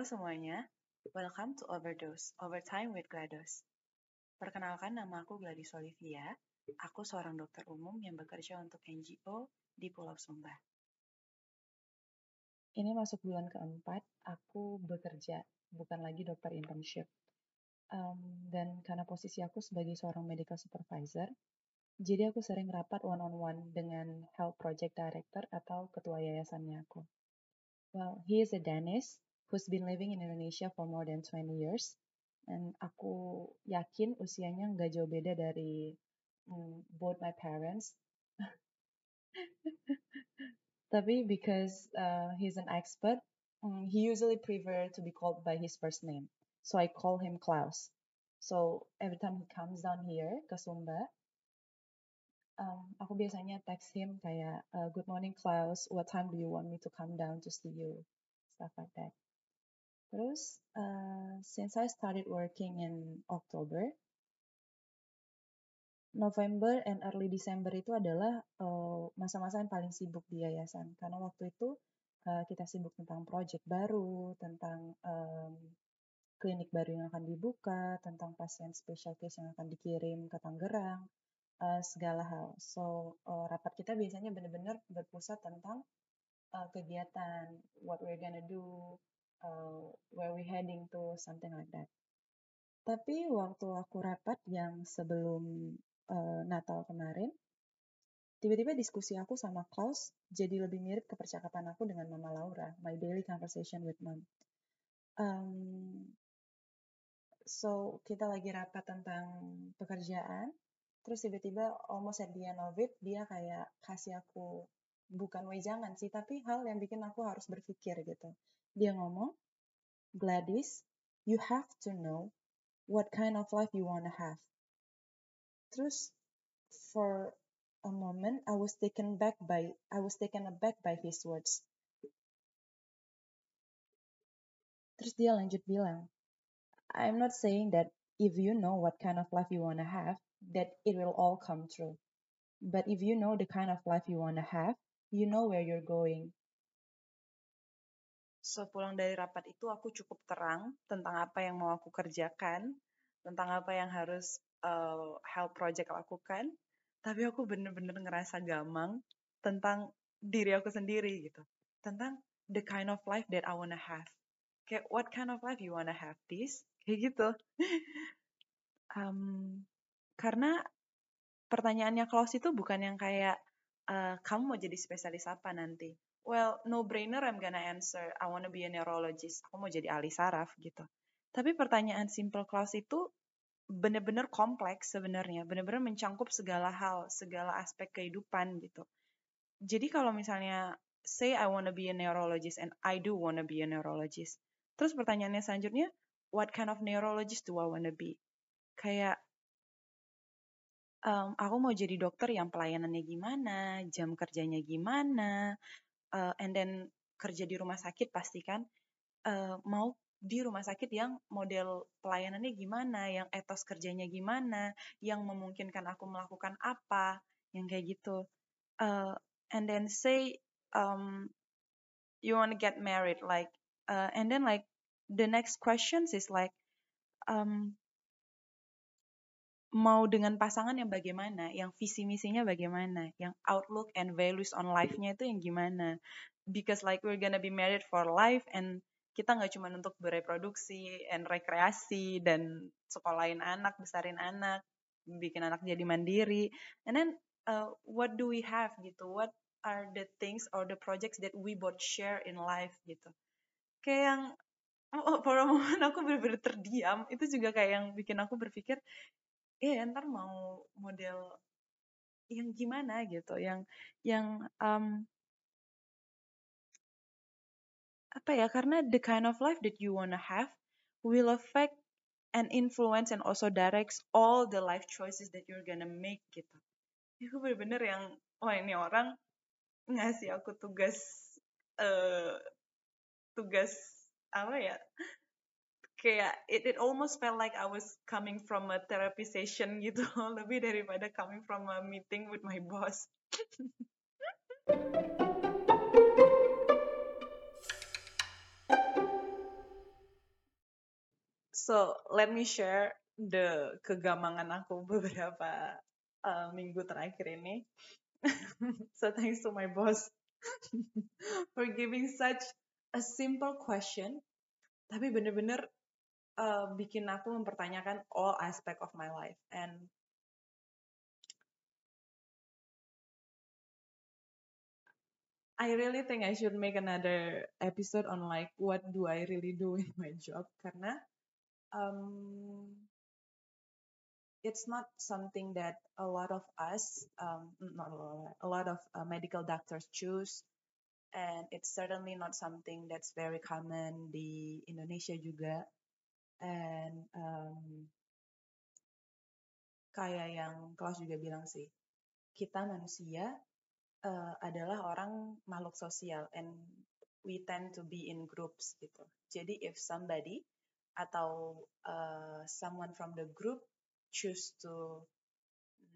Halo semuanya, welcome to Overdose, Overtime with GLaDOS. Perkenalkan nama aku Gladys Olivia, aku seorang dokter umum yang bekerja untuk NGO di Pulau Sumba. Ini masuk bulan keempat, aku bekerja, bukan lagi dokter internship. Um, dan karena posisi aku sebagai seorang medical supervisor, jadi aku sering rapat one-on-one dengan health project director atau ketua yayasannya aku. Well, he is a Danish who's been living in Indonesia for more than 20 years. And aku yakin usianya nggak jauh beda dari um, both my parents. Tapi because uh, he's an expert, um, he usually prefer to be called by his first name. So I call him Klaus. So every time he comes down here ke Sumba, um, aku biasanya text him kayak, uh, "Good morning, Klaus. What time do you want me to come down to see you?" Stuff like that. Terus, uh, since I started working in October, November and early December itu adalah uh, masa-masa uh, yang paling sibuk di yayasan karena waktu itu uh, kita sibuk tentang project baru, tentang um, klinik baru yang akan dibuka, tentang pasien special case yang akan dikirim ke Tangerang, uh, segala hal. So uh, rapat kita biasanya benar-benar berpusat tentang uh, kegiatan, what we're gonna do, uh, where we heading to, something like that. Tapi waktu aku rapat yang sebelum uh, Natal kemarin, tiba-tiba diskusi aku sama Klaus jadi lebih mirip ke percakapan aku dengan Mama Laura, my daily conversation with mom. Um, so kita lagi rapat tentang pekerjaan, terus tiba-tiba almost at the end of it dia kayak kasih aku bukan wejangan sih tapi hal yang bikin aku harus berpikir gitu dia ngomong Gladys you have to know what kind of life you wanna have terus for a moment I was taken back by I was taken aback by his words terus dia lanjut bilang I'm not saying that if you know what kind of life you wanna have that it will all come true. But if you know the kind of life you want to have, you know where you're going. So pulang dari rapat itu aku cukup terang tentang apa yang mau aku kerjakan, tentang apa yang harus uh, help project lakukan. Tapi aku bener-bener ngerasa gamang tentang diri aku sendiri gitu. Tentang the kind of life that I wanna have. Kayak what kind of life you wanna have this? Kayak gitu. um, karena pertanyaannya Klaus itu bukan yang kayak, uh, "Kamu mau jadi spesialis apa nanti?" Well, no brainer I'm gonna answer, "I wanna be a neurologist." Aku mau jadi ahli saraf gitu. Tapi pertanyaan simple Klaus itu bener-bener kompleks sebenarnya, bener-bener mencangkup segala hal, segala aspek kehidupan gitu. Jadi kalau misalnya say I wanna be a neurologist and I do wanna be a neurologist. Terus pertanyaannya selanjutnya, what kind of neurologist do I wanna be? Kayak um, aku mau jadi dokter yang pelayanannya gimana, jam kerjanya gimana, uh, and then kerja di rumah sakit pastikan uh, mau di rumah sakit yang model pelayanannya gimana, yang etos kerjanya gimana, yang memungkinkan aku melakukan apa, yang kayak gitu. Uh, and then say um, you want to get married, like, uh, and then like the next questions is like, um, mau dengan pasangan yang bagaimana, yang visi misinya bagaimana, yang outlook and values on life-nya itu yang gimana. Because like we're gonna be married for life and kita nggak cuma untuk bereproduksi and rekreasi dan sekolahin anak, besarin anak, bikin anak jadi mandiri. And then uh, what do we have gitu? What are the things or the projects that we both share in life gitu? Kayak yang oh, oh for a moment aku bener-bener terdiam. Itu juga kayak yang bikin aku berpikir, iya ntar mau model yang gimana gitu yang yang um, apa ya karena the kind of life that you wanna have will affect and influence and also directs all the life choices that you're gonna make gitu. Itu bener-bener yang wah ini orang ngasih aku tugas uh, tugas apa ya kayak it, it almost felt like I was coming from a therapy session gitu lebih daripada coming from a meeting with my boss So let me share the kegamangan aku beberapa uh, minggu terakhir ini. so thanks to my boss for giving such a simple question, tapi bener-bener uh, bikin aku mempertanyakan all aspect of my life. And I really think I should make another episode on like what do I really do in my job? Karena um, it's not something that a lot of us, um, not a lot, a lot of uh, medical doctors choose, and it's certainly not something that's very common di Indonesia juga. And um, kayak yang Klaus juga bilang sih, kita manusia uh, adalah orang makhluk sosial, and we tend to be in groups gitu. Jadi if somebody atau uh, someone from the group choose to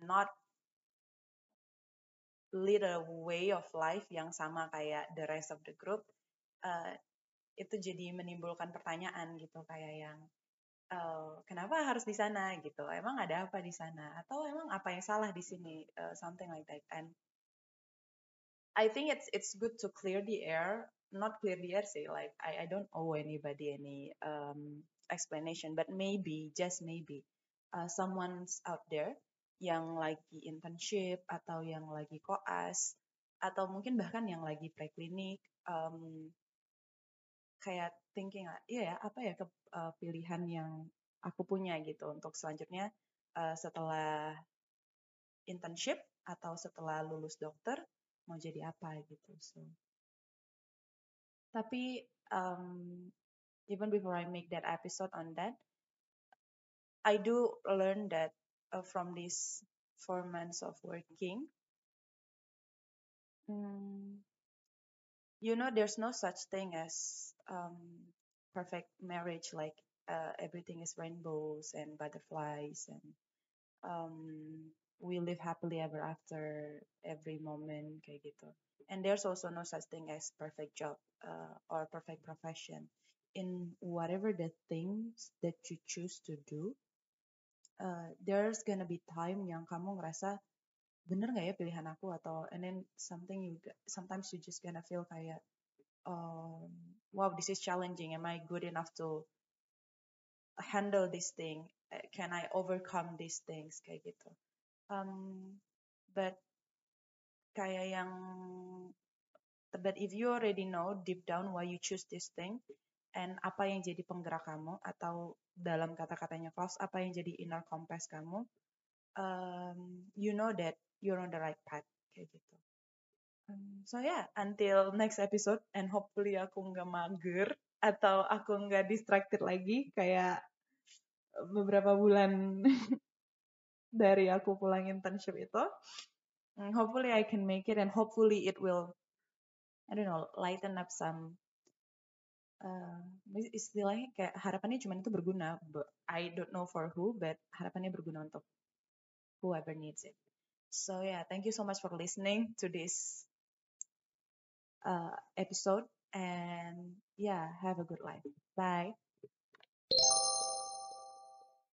not lead a way of life yang sama kayak the rest of the group, uh, itu jadi menimbulkan pertanyaan gitu kayak yang uh, kenapa harus di sana? Gitu, emang ada apa di sana? Atau emang apa yang salah di sini, uh, something like that. And I think it's it's good to clear the air, not clear the air sih, like I I don't owe anybody any um, explanation, but maybe just maybe uh, someone's out there yang lagi internship atau yang lagi koas atau mungkin bahkan yang lagi preklinik um, kayak thinking iya ya apa ya ke, uh, pilihan yang aku punya gitu untuk selanjutnya uh, setelah internship atau setelah lulus dokter mau jadi apa gitu so tapi um, even before I make that episode on that I do learn that uh, from these four months of working. Um, you know, there's no such thing as um, perfect marriage, like uh, everything is rainbows and butterflies, and um, we live happily ever after every moment, kayak gitu. And there's also no such thing as perfect job uh, or perfect profession. In whatever the things that you choose to do, uh, there's gonna be time yang kamu ngerasa bener nggak ya pilihan aku? Atau and then something you sometimes you just gonna feel kayak um, wow this is challenging. Am I good enough to handle this thing? Uh, can I overcome these things? Kayak gitu. Um, but kayak yang but if you already know deep down why you choose this thing and apa yang jadi penggerak kamu atau dalam kata-katanya Klaus apa yang jadi inner compass kamu um, you know that you're on the right path kayak gitu um, so yeah until next episode and hopefully aku nggak mager atau aku nggak distracted lagi kayak beberapa bulan dari aku pulang internship itu um, hopefully I can make it and hopefully it will I don't know lighten up some uh, istilahnya kayak harapannya cuma itu berguna. But I don't know for who, but harapannya berguna untuk whoever needs it. So yeah, thank you so much for listening to this uh, episode, and yeah, have a good life. Bye.